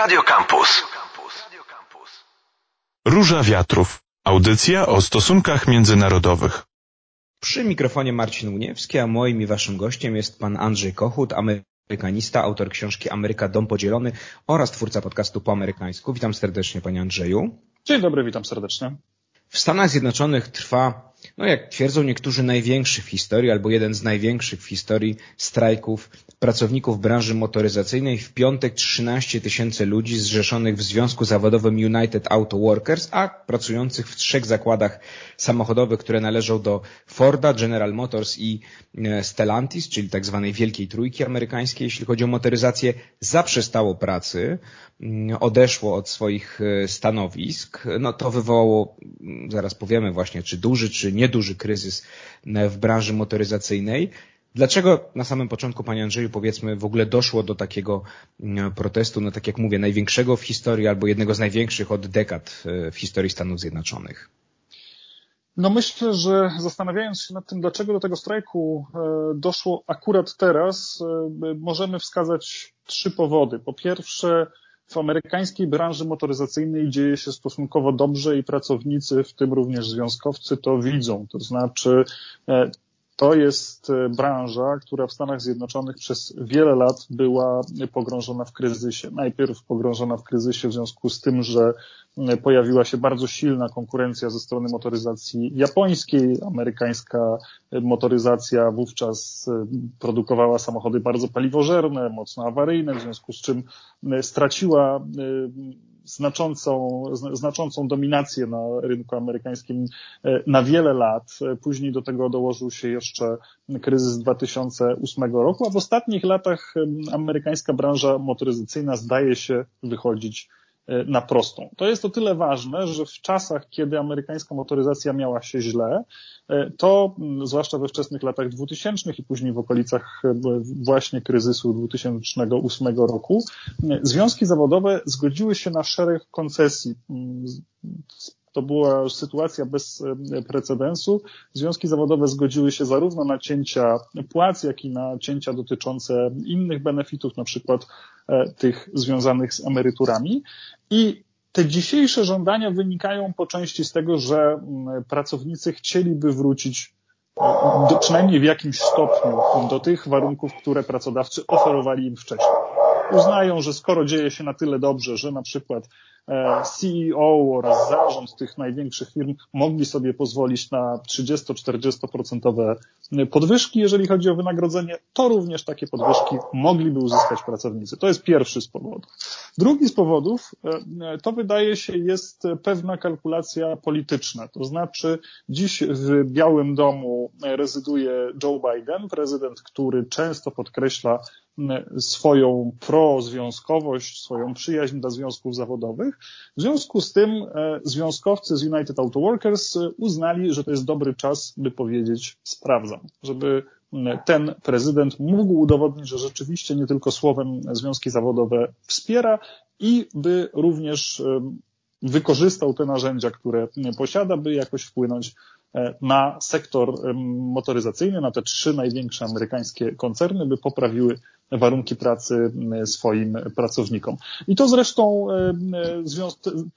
Radio Campus. Róża Wiatrów. Audycja o stosunkach międzynarodowych. Przy mikrofonie Marcin Uniewski, a moim i waszym gościem jest pan Andrzej Kochut, amerykanista, autor książki Ameryka Dom Podzielony oraz twórca podcastu po amerykańsku. Witam serdecznie panie Andrzeju. Dzień dobry, witam serdecznie. W Stanach Zjednoczonych trwa, no jak twierdzą niektórzy, największy w historii albo jeden z największych w historii strajków pracowników branży motoryzacyjnej. W piątek 13 tysięcy ludzi zrzeszonych w Związku Zawodowym United Auto Workers, a pracujących w trzech zakładach samochodowych, które należą do Forda, General Motors i e, Stellantis, czyli tak zwanej wielkiej trójki amerykańskiej, jeśli chodzi o motoryzację, zaprzestało pracy, mm, odeszło od swoich e, stanowisk. No to wywołało, mm, zaraz powiemy właśnie, czy duży, czy nieduży kryzys e, w branży motoryzacyjnej. Dlaczego na samym początku, Panie Andrzeju, powiedzmy, w ogóle doszło do takiego mm, protestu, no tak jak mówię, największego w historii albo jednego z największych od dekad w historii Stanów Zjednoczonych? No myślę, że zastanawiając się nad tym, dlaczego do tego strajku e, doszło akurat teraz, e, możemy wskazać trzy powody. Po pierwsze, w amerykańskiej branży motoryzacyjnej dzieje się stosunkowo dobrze i pracownicy, w tym również związkowcy, to widzą. To znaczy, e, to jest branża, która w Stanach Zjednoczonych przez wiele lat była pogrążona w kryzysie. Najpierw pogrążona w kryzysie w związku z tym, że pojawiła się bardzo silna konkurencja ze strony motoryzacji japońskiej. Amerykańska motoryzacja wówczas e, produkowała samochody bardzo paliwożerne, mocno awaryjne, w związku z czym e, straciła e, znaczącą, znaczącą dominację na rynku amerykańskim na wiele lat. Później do tego dołożył się jeszcze kryzys 2008 roku, a w ostatnich latach amerykańska branża motoryzacyjna zdaje się wychodzić E, na prostą. To jest o tyle ważne, że w czasach, kiedy amerykańska motoryzacja miała się źle, e, to zwłaszcza we wczesnych latach 2000 i później w okolicach e, właśnie kryzysu 2008 roku, związki zawodowe zgodziły się na szereg koncesji to była sytuacja bez precedensu. Związki zawodowe zgodziły się zarówno na cięcia płac, jak i na cięcia dotyczące innych benefitów, na przykład tych związanych z emeryturami. I te dzisiejsze żądania wynikają po części z tego, że mm, pracownicy chcieliby wrócić do, przynajmniej w jakimś stopniu do tych warunków, które pracodawcy oferowali im wcześniej. Uznają, że skoro dzieje się na tyle dobrze, że na przykład E, CEO oraz zarząd tych największych firm mogli sobie pozwolić na 30-40% podwyżki, jeżeli chodzi o wynagrodzenie, to również takie podwyżki mogliby uzyskać pracownicy. To jest pierwszy z powodów. Drugi z powodów e, to wydaje się jest pewna kalkulacja polityczna. To znaczy dziś w Białym Domu rezyduje Joe Biden, prezydent, który często podkreśla swoją prozwiązkowość, swoją przyjaźń dla związków zawodowych. W związku z tym e, związkowcy z United Auto Workers e, uznali, że to jest dobry czas, by powiedzieć sprawdzam, żeby ten prezydent mógł udowodnić, że rzeczywiście nie tylko słowem związki zawodowe wspiera i by również e, wykorzystał te narzędzia, które posiada, by jakoś wpłynąć na sektor motoryzacyjny, na te trzy największe amerykańskie koncerny, by poprawiły warunki pracy swoim pracownikom. I to zresztą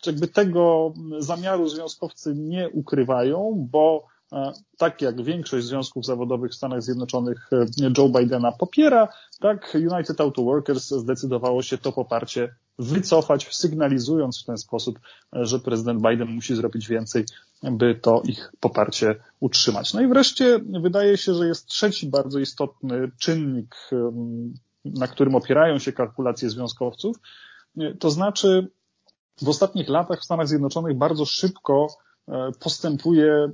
jakby tego zamiaru związkowcy nie ukrywają, bo tak jak większość związków zawodowych w Stanach Zjednoczonych Joe Bidena popiera, tak United Auto Workers zdecydowało się to poparcie wycofać, sygnalizując w ten sposób, że prezydent Biden musi zrobić więcej, by to ich poparcie utrzymać. No i wreszcie wydaje się, że jest trzeci bardzo istotny czynnik, na którym opierają się kalkulacje związkowców, to znaczy w ostatnich latach w Stanach Zjednoczonych bardzo szybko E, postępuje,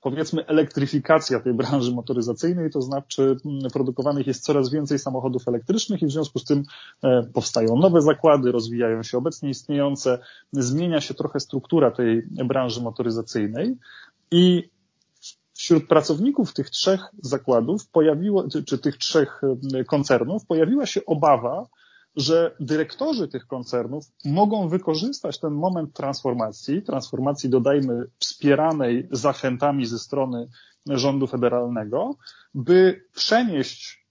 powiedzmy, elektryfikacja tej branży motoryzacyjnej, to znaczy produkowanych jest coraz więcej samochodów elektrycznych i w związku z tym e, powstają nowe zakłady, rozwijają się obecnie istniejące, zmienia się trochę struktura tej branży motoryzacyjnej i wśród pracowników tych trzech zakładów pojawiło, czy tych trzech e, koncernów pojawiła się obawa, że dyrektorzy tych koncernów mogą wykorzystać ten moment transformacji, transformacji dodajmy wspieranej zachętami ze strony rządu federalnego, by przenieść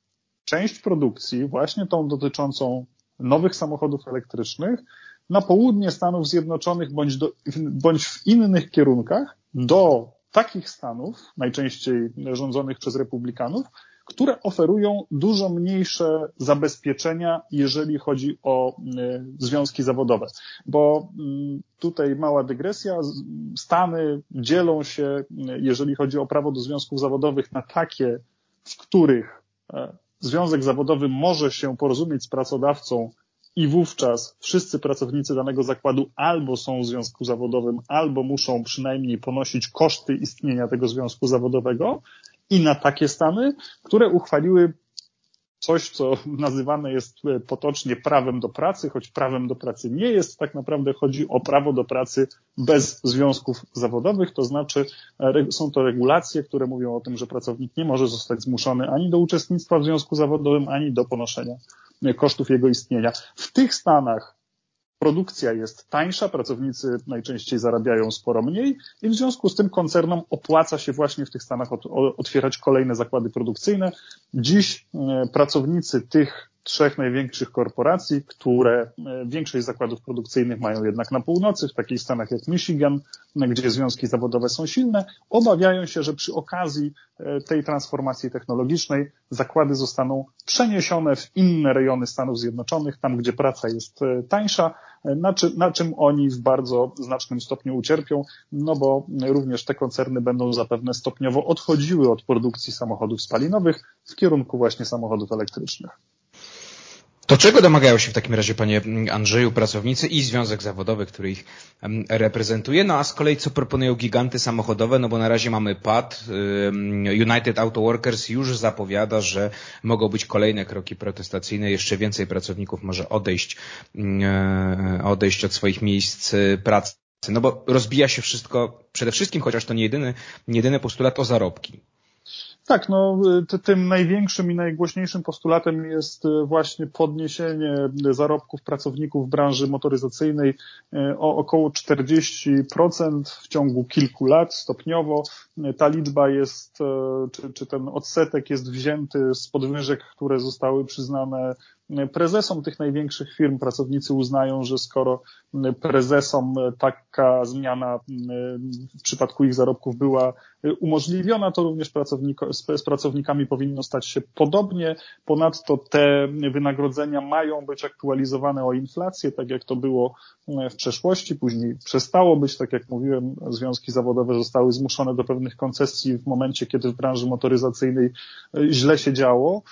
część produkcji, właśnie tą dotyczącą nowych samochodów elektrycznych na południe Stanów Zjednoczonych bądź, do, bądź w innych kierunkach do takich stanów, najczęściej rządzonych przez republikanów, które oferują dużo mniejsze zabezpieczenia, jeżeli chodzi o y, związki zawodowe. Bo mm, tutaj mała dygresja. Stany dzielą się, y, jeżeli chodzi o prawo do związków zawodowych, na takie, w których e, związek zawodowy może się porozumieć z pracodawcą i wówczas wszyscy pracownicy danego zakładu albo są w związku zawodowym, albo muszą przynajmniej ponosić koszty istnienia tego związku zawodowego, i na takie stany, które uchwaliły coś, co nazywane jest potocznie prawem do pracy, choć prawem do pracy nie jest, tak naprawdę chodzi o prawo do pracy bez związków zawodowych, to znaczy są to regulacje, które mówią o tym, że pracownik nie może zostać zmuszony ani do uczestnictwa w związku zawodowym, ani do ponoszenia kosztów jego istnienia. W tych stanach produkcja jest tańsza, pracownicy najczęściej zarabiają sporo mniej i w związku z tym koncernom opłaca się właśnie w tych Stanach otwierać kolejne zakłady produkcyjne. Dziś e, pracownicy tych trzech największych korporacji, które e, większość zakładów produkcyjnych mają jednak na północy, w takich stanach jak Michigan, gdzie związki zawodowe są silne, obawiają się, że przy okazji e, tej transformacji technologicznej zakłady zostaną przeniesione w inne rejony Stanów Zjednoczonych, tam gdzie praca jest e, tańsza, na, na czym oni w bardzo znacznym stopniu ucierpią, no bo również te koncerny będą zapewne stopniowo odchodziły od produkcji samochodów spalinowych w kierunku właśnie samochodów elektrycznych. To czego domagają się w takim razie, panie Andrzeju, pracownicy i Związek Zawodowy, który ich reprezentuje? No a z kolei co proponują giganty samochodowe? No bo na razie mamy PAD. United Auto Workers już zapowiada, że mogą być kolejne kroki protestacyjne. Jeszcze więcej pracowników może odejść, e, odejść od swoich miejsc pracy. No bo rozbija się wszystko, przede wszystkim, chociaż to nie jedyny, nie jedyny postulat o zarobki. Tak, no tym największym i najgłośniejszym postulatem jest e, właśnie podniesienie zarobków pracowników branży motoryzacyjnej e, o około 40% w ciągu kilku lat stopniowo. E, ta liczba jest, czy, czy ten odsetek jest wzięty z podwyżek, które zostały przyznane prezesom tych największych firm. Pracownicy uznają, że skoro prezesom taka zmiana w przypadku ich zarobków była umożliwiona, to również z pracownikami powinno stać się podobnie. Ponadto te wynagrodzenia mają być aktualizowane o inflację, tak jak to było w przeszłości, później przestało być, tak jak mówiłem, związki zawodowe zostały zmuszone do pewnych koncesji w momencie, kiedy w branży motoryzacyjnej źle się działo.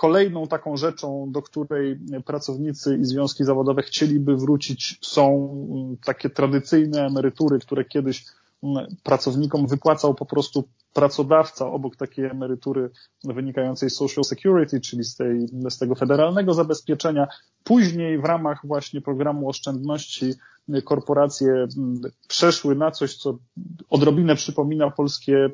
Kolejną taką rzeczą, do której pracownicy i związki zawodowe chcieliby wrócić, są mm, takie tradycyjne emerytury, które kiedyś mm, pracownikom wypłacał po prostu pracodawca obok takiej emerytury wynikającej z Social Security, czyli z, tej, z tego federalnego zabezpieczenia. Później w ramach właśnie programu oszczędności korporacje mm, przeszły na coś, co odrobinę przypomina polskie e,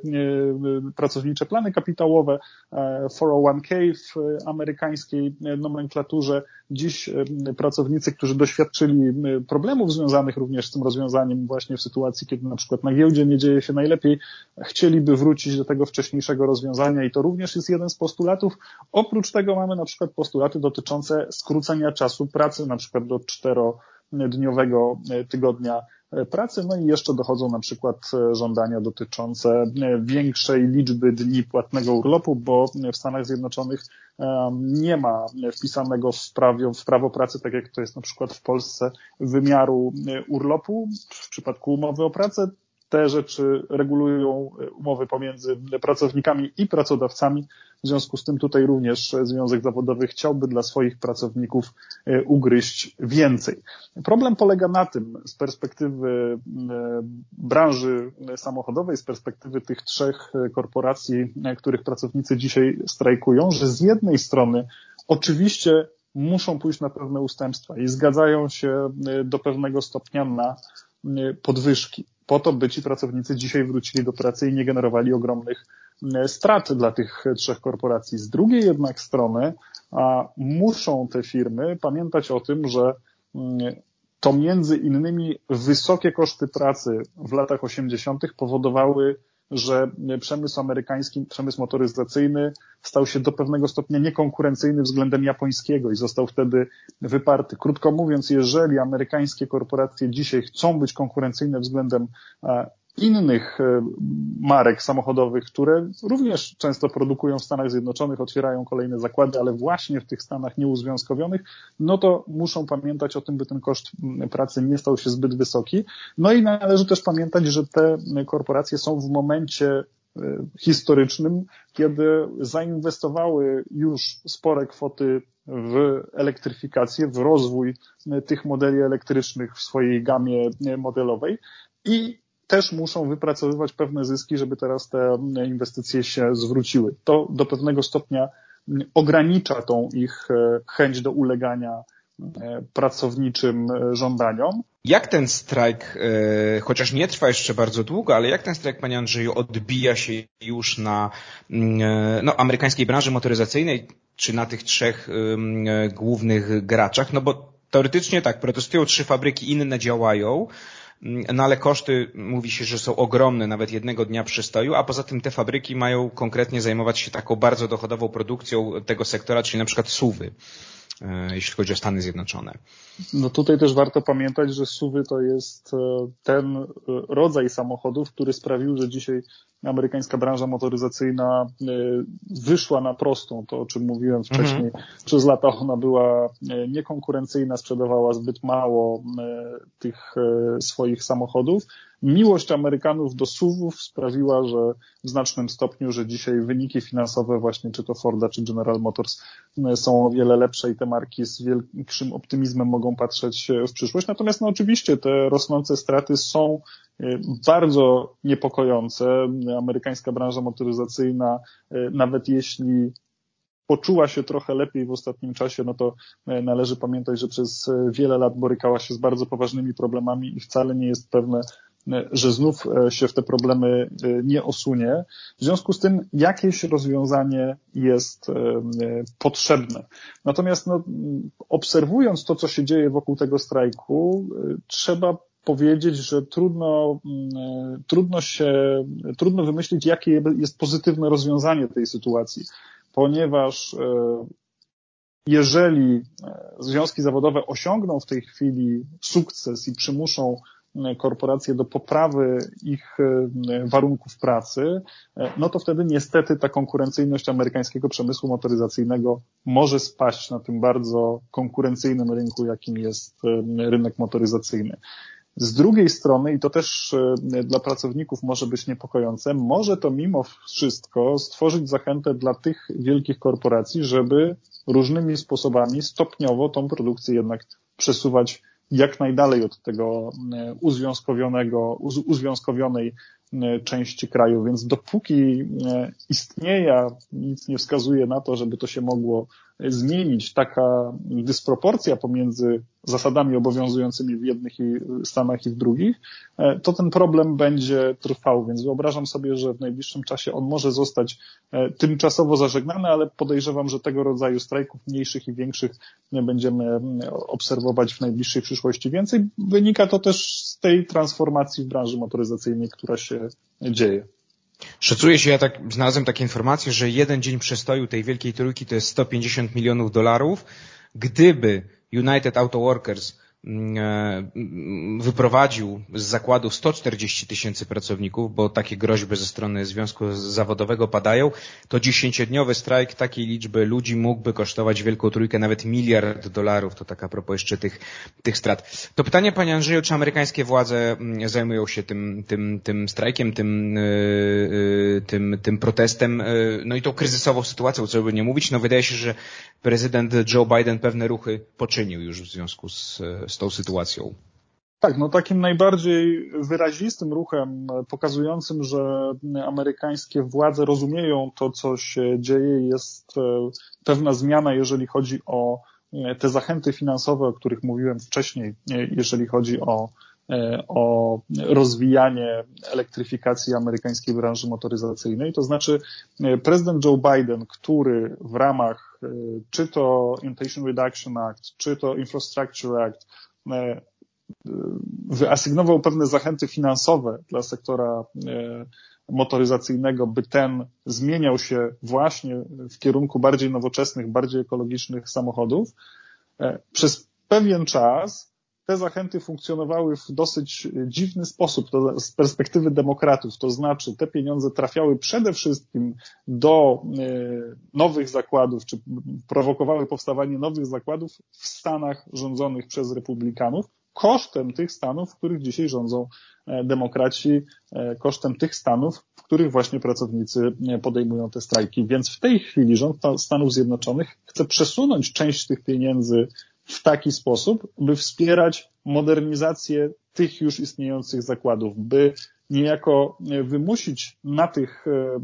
pracownicze plany kapitałowe, 401k e, w amerykańskiej nomenklaturze. Dziś e, pracownicy, którzy doświadczyli problemów związanych również z tym rozwiązaniem właśnie w sytuacji, kiedy na przykład na giełdzie nie dzieje się najlepiej, chcieliby wrócić do tego wcześniejszego rozwiązania i to również jest jeden z postulatów. Oprócz tego mamy na przykład postulaty dotyczące skrócenia czasu pracy, na przykład do cztero dniowego e, tygodnia e, pracy. No i jeszcze dochodzą na przykład e, żądania dotyczące większej liczby dni płatnego urlopu, bo w Stanach Zjednoczonych nie ma wpisanego w prawo, w prawo pracy, tak jak to jest na przykład w Polsce, wymiaru urlopu w przypadku umowy o pracę te rzeczy regulują umowy pomiędzy pracownikami i pracodawcami. W związku z tym tutaj również Związek Zawodowy chciałby dla swoich pracowników e, ugryźć więcej. Problem polega na tym z perspektywy e, branży samochodowej, z perspektywy tych trzech korporacji, e, których pracownicy dzisiaj strajkują, że z jednej strony oczywiście muszą pójść na pewne ustępstwa i zgadzają się do pewnego stopnia na podwyżki po to, by ci pracownicy dzisiaj wrócili do pracy i nie generowali ogromnych e, strat dla tych trzech korporacji. Z drugiej jednak strony a, muszą te firmy pamiętać o tym, że mm, to między innymi wysokie koszty pracy w latach 80. powodowały że przemysł amerykański, przemysł motoryzacyjny stał się do pewnego stopnia niekonkurencyjny względem japońskiego i został wtedy wyparty. Krótko mówiąc, jeżeli amerykańskie korporacje dzisiaj chcą być konkurencyjne względem innych e, marek samochodowych, które również często produkują w Stanach Zjednoczonych, otwierają kolejne zakłady, ale właśnie w tych Stanach nieuzwiązkowionych, no to muszą pamiętać o tym, by ten koszt pracy nie stał się zbyt wysoki. No i należy też pamiętać, że te korporacje są w momencie e, historycznym, kiedy zainwestowały już spore kwoty w elektryfikację, w rozwój tych modeli elektrycznych w swojej gamie modelowej i też muszą wypracowywać pewne zyski, żeby teraz te inwestycje się zwróciły. To do pewnego stopnia ogranicza tą ich e, chęć do ulegania e, pracowniczym e, żądaniom. Jak ten strajk, chociaż nie trwa jeszcze bardzo długo, ale jak ten strajk, panie Andrzeju, odbija się już na mm, no, amerykańskiej branży motoryzacyjnej, czy na tych trzech głównych graczach? No bo teoretycznie tak, protestują trzy fabryki, inne działają, no ale koszty mówi się, że są ogromne, nawet jednego dnia przystoju, a poza tym te fabryki mają konkretnie zajmować się taką bardzo dochodową produkcją tego sektora, czyli na przykład suwy. E, jeśli chodzi o Stany Zjednoczone. No tutaj też warto pamiętać, że SUVy to jest e, ten e, rodzaj samochodów, który sprawił, że dzisiaj amerykańska branża motoryzacyjna wyszła na prostą, to o czym mówiłem wcześniej. Mhm. Przez lata ona była niekonkurencyjna, sprzedawała zbyt mało tych swoich samochodów miłość Amerykanów do SUVów sprawiła, że w znacznym stopniu, że dzisiaj wyniki finansowe właśnie czy to Forda, czy General Motors e, są o wiele lepsze i te marki z większym optymizmem mogą patrzeć w przyszłość. Natomiast no oczywiście te rosnące straty są e, bardzo niepokojące. Amerykańska branża motoryzacyjna, e, nawet jeśli poczuła się trochę lepiej w ostatnim czasie, no to należy pamiętać, że przez wiele lat borykała się z bardzo poważnymi problemami i wcale nie jest pewne, że znów e, się w te problemy e, nie osunie. W związku z tym jakieś rozwiązanie jest e, potrzebne. Natomiast no, obserwując to, co się dzieje wokół tego strajku, trzeba powiedzieć, że trudno, trudno się, trudno wymyślić, jakie jest pozytywne rozwiązanie tej sytuacji, ponieważ jeżeli związki zawodowe osiągną w tej chwili sukces i przymuszą korporacje do poprawy ich e, warunków pracy, e, no to wtedy niestety ta konkurencyjność amerykańskiego przemysłu motoryzacyjnego może spaść na tym bardzo konkurencyjnym rynku, jakim jest e, rynek motoryzacyjny. Z drugiej strony, i to też dla pracowników może być niepokojące, może to mimo wszystko stworzyć zachętę dla tych wielkich korporacji, żeby różnymi sposobami stopniowo tą produkcję jednak przesuwać jak najdalej od tego e, uzwiązkowionego, uzwiązkowionej e, części kraju, więc dopóki e, istnieje, nic nie wskazuje na to, żeby to się mogło zmienić, taka dysproporcja pomiędzy zasadami obowiązującymi w jednych stanach i w drugich, e, to ten problem będzie trwał, więc wyobrażam sobie, że w najbliższym czasie on może zostać e, tymczasowo zażegnany, ale podejrzewam, że tego rodzaju strajków mniejszych i większych będziemy obserwować w najbliższej przyszłości więcej. Wynika to też z tej transformacji w branży motoryzacyjnej, która się dzieje. Szacuje się, ja tak znalazłem takie informacje, że jeden dzień przestoju tej wielkiej trójki to jest 150 milionów dolarów. Gdyby United Auto Workers wyprowadził z zakładów 140 tysięcy pracowników, bo takie groźby ze strony Związku Zawodowego padają, to dziesięciodniowy strajk takiej liczby ludzi mógłby kosztować Wielką Trójkę nawet miliard dolarów. To tak a propos jeszcze tych, tych strat. To pytanie Panie Andrzeju, czy amerykańskie władze mm, zajmują się tym, tym, tym strajkiem, tym, yy, tym, tym protestem, no i tą kryzysową sytuacją, co by nie mówić. No wydaje się, że prezydent Joe Biden pewne ruchy poczynił już w związku z, z tą sytuacją. Tak, no takim najbardziej wyrazistym ruchem pokazującym, że amerykańskie władze rozumieją to, co się dzieje, jest e, pewna zmiana, jeżeli chodzi o e, te zachęty finansowe, o których mówiłem wcześniej, e, jeżeli chodzi o, o rozwijanie elektryfikacji amerykańskiej branży motoryzacyjnej. To znaczy prezydent Joe Biden, który w ramach czy to Inflation Reduction Act, czy to Infrastructure Act wyasygnował pewne zachęty finansowe dla sektora motoryzacyjnego, by ten zmieniał się właśnie w kierunku bardziej nowoczesnych, bardziej ekologicznych samochodów. Przez pewien czas te zachęty funkcjonowały w dosyć dziwny sposób to z perspektywy demokratów, to znaczy te pieniądze trafiały przede wszystkim do e, nowych zakładów, czy prowokowały powstawanie nowych zakładów w Stanach rządzonych przez republikanów, kosztem tych stanów, w których dzisiaj rządzą e, demokraci, e, kosztem tych stanów, w których właśnie pracownicy podejmują te strajki. Więc w tej chwili rząd Stanów Zjednoczonych chce przesunąć część tych pieniędzy w taki sposób, by wspierać modernizację tych już istniejących zakładów, by niejako wymusić na tych e,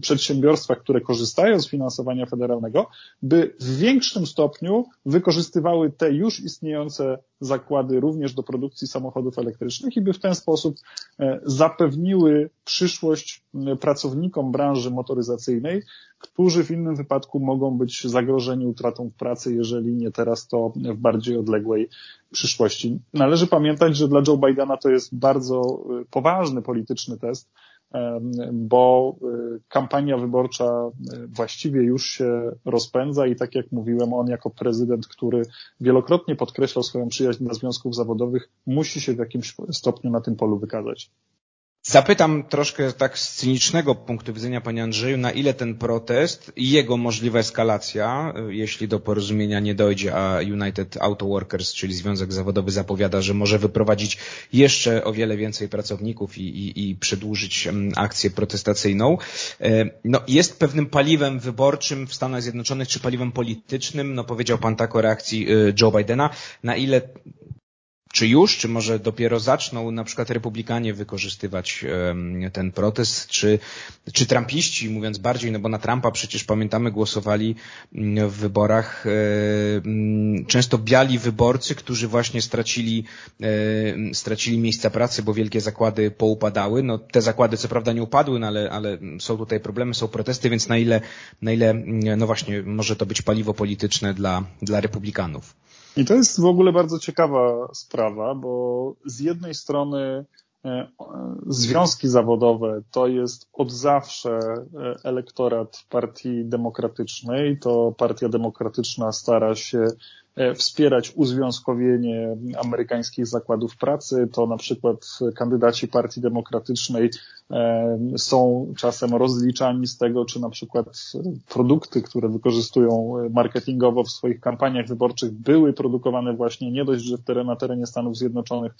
przedsiębiorstwach, które korzystają z finansowania federalnego, by w większym stopniu wykorzystywały te już istniejące zakłady również do produkcji samochodów elektrycznych i by w ten sposób e, zapewniły przyszłość pracownikom branży motoryzacyjnej, którzy w innym wypadku mogą być zagrożeni utratą pracy, jeżeli nie teraz, to w bardziej odległej przyszłości. Należy pamiętać, że dla Joe Bidena to jest bardzo e, poważny polityczny test, bo e, kampania wyborcza e, właściwie już się rozpędza i tak jak mówiłem, on jako prezydent, który wielokrotnie podkreślał swoją przyjaźń dla związków zawodowych, musi się w jakimś stopniu na tym polu wykazać. Zapytam troszkę tak z cynicznego punktu widzenia, panie Andrzeju, na ile ten protest i jego możliwa eskalacja, jeśli do porozumienia nie dojdzie, a United Auto Workers, czyli Związek Zawodowy zapowiada, że może wyprowadzić jeszcze o wiele więcej pracowników i, i, i przedłużyć mm, akcję protestacyjną, e, no, jest pewnym paliwem wyborczym w Stanach Zjednoczonych, czy paliwem politycznym, no powiedział pan tak o reakcji e, Joe Bidena, na ile czy już, czy może dopiero zaczną na przykład republikanie wykorzystywać ten protest, czy, czy trampiści, mówiąc bardziej, no bo na Trumpa przecież pamiętamy głosowali mm, w wyborach e, mm, często biali wyborcy, którzy właśnie stracili, stracili miejsca pracy, bo wielkie zakłady poupadały. No te zakłady co prawda nie upadły, no ale, ale są tutaj problemy, są protesty, więc na ile, na ile, mm, no właśnie, może to być paliwo polityczne dla, dla republikanów. I to jest w ogóle bardzo ciekawa sprawa, bo z jednej strony e, związki zawodowe to jest od zawsze e, elektorat Partii Demokratycznej. To Partia Demokratyczna stara się wspierać uzwiązkowienie amerykańskich zakładów pracy. To na przykład kandydaci Partii Demokratycznej e, są czasem rozliczani z tego, czy na przykład produkty, które wykorzystują marketingowo w swoich kampaniach wyborczych były produkowane właśnie nie dość, że na terenie Stanów Zjednoczonych,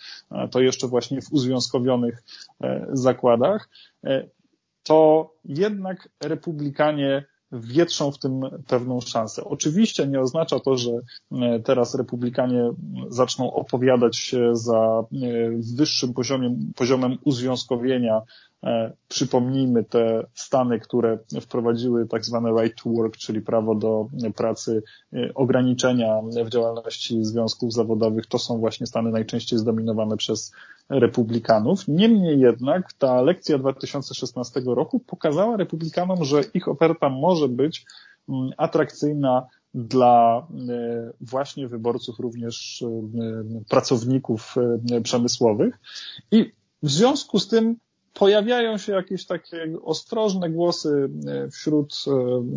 to jeszcze właśnie w uzwiązkowionych e, zakładach. To jednak republikanie wietrzą w tym pewną szansę. Oczywiście nie oznacza to, że e, teraz republikanie zaczną opowiadać się za e, wyższym poziomem, poziomem uzwiązkowienia przypomnijmy te stany, które wprowadziły tak zwane right to work, czyli prawo do pracy, e, ograniczenia w działalności związków zawodowych. To są właśnie stany najczęściej zdominowane przez republikanów. Niemniej jednak ta lekcja 2016 roku pokazała republikanom, że ich oferta może być mm, atrakcyjna dla e, właśnie wyborców, również pracowników przemysłowych. I w związku z tym pojawiają się jakieś takie ostrożne głosy e, wśród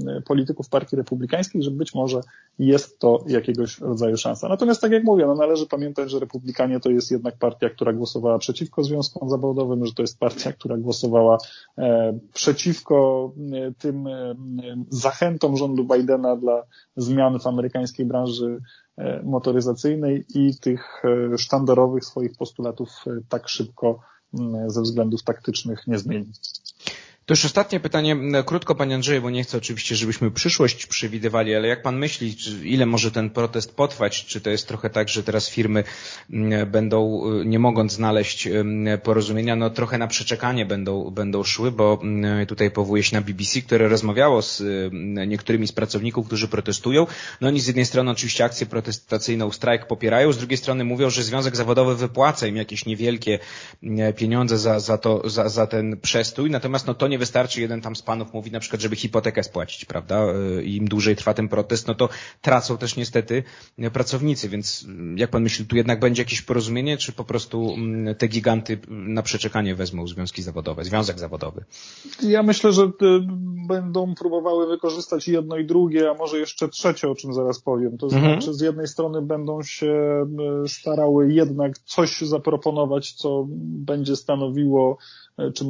e, polityków Partii Republikańskiej, że być może jest to jakiegoś rodzaju szansa. Natomiast tak jak mówię, no należy pamiętać, że Republikanie to jest jednak partia, która głosowała przeciwko związkom zawodowym, że to jest partia, która głosowała e, przeciwko tym zachętom rządu Bidena dla zmian w amerykańskiej branży motoryzacyjnej i tych sztandarowych swoich postulatów tak szybko ze względów taktycznych nie zmieni. To już ostatnie pytanie, krótko Panie Andrzeju, bo nie chcę oczywiście, żebyśmy przyszłość przewidywali, ale jak Pan myśli, ile może ten protest potrwać? Czy to jest trochę tak, że teraz firmy będą, y, nie mogąc znaleźć porozumienia, no trochę na przeczekanie będą, będą szły, bo tutaj powołuję się na BBC, które rozmawiało z niektórymi z pracowników, którzy protestują. No oni z jednej strony oczywiście akcję protestacyjną, strajk popierają, z drugiej strony mówią, że Związek Zawodowy wypłaca im jakieś niewielkie pieniądze za, za, to, za, za ten przestój, natomiast no to nie wystarczy, jeden tam z panów mówi na przykład, żeby hipotekę spłacić, prawda? I im dłużej trwa ten protest, no to tracą też niestety pracownicy, więc jak pan myśli, tu jednak będzie jakieś porozumienie, czy po prostu mm, te giganty na przeczekanie wezmą związki zawodowe, związek zawodowy? Ja myślę, że będą próbowały wykorzystać jedno i drugie, a może jeszcze trzecie, o czym zaraz powiem. To mhm. znaczy, z jednej strony będą się starały jednak coś zaproponować, co będzie stanowiło czy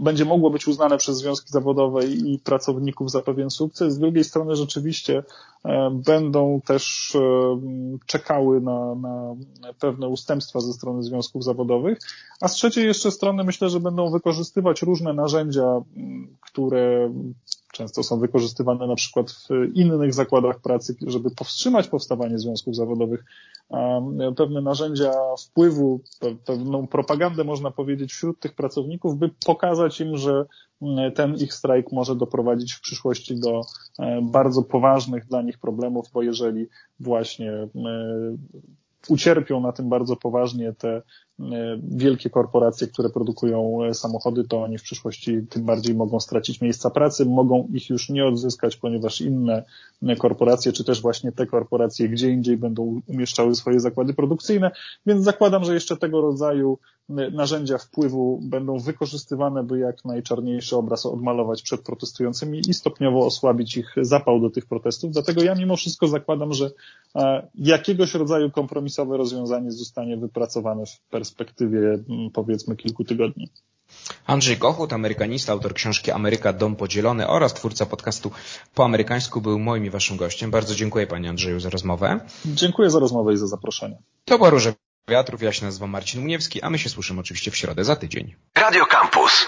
będzie mogło być uznane przez związki zawodowe i pracowników za pewien sukces. Z drugiej strony rzeczywiście e, będą też e, czekały na, na pewne ustępstwa ze strony związków zawodowych, a z trzeciej jeszcze strony myślę, że będą wykorzystywać różne narzędzia, które często są wykorzystywane na przykład w innych zakładach pracy, żeby powstrzymać powstawanie związków zawodowych, pewne narzędzia wpływu, pewną propagandę można powiedzieć wśród tych pracowników, by pokazać im, że ten ich strajk może doprowadzić w przyszłości do e, bardzo poważnych dla nich problemów, bo jeżeli właśnie e, ucierpią na tym bardzo poważnie te e, wielkie korporacje, które produkują e, samochody, to oni w przyszłości tym bardziej mogą stracić miejsca pracy, mogą ich już nie odzyskać, ponieważ inne e, korporacje, czy też właśnie te korporacje gdzie indziej będą umieszczały swoje zakłady produkcyjne, więc zakładam, że jeszcze tego rodzaju narzędzia wpływu będą wykorzystywane, by jak najczarniejszy obraz odmalować przed protestującymi i stopniowo osłabić ich zapał do tych protestów. Dlatego ja mimo wszystko zakładam, że jakiegoś rodzaju kompromisowe rozwiązanie zostanie wypracowane w perspektywie powiedzmy kilku tygodni. Andrzej Kochut, amerykanista, autor książki Ameryka Dom Podzielony oraz twórca podcastu Po Amerykańsku był moim i waszym gościem. Bardzo dziękuję panie Andrzeju za rozmowę. Dziękuję za rozmowę i za zaproszenie. To była Róże Wiatrów, ja się nazywam Marcin Muniewski, a my się słyszymy oczywiście w środę za tydzień. Radio Campus.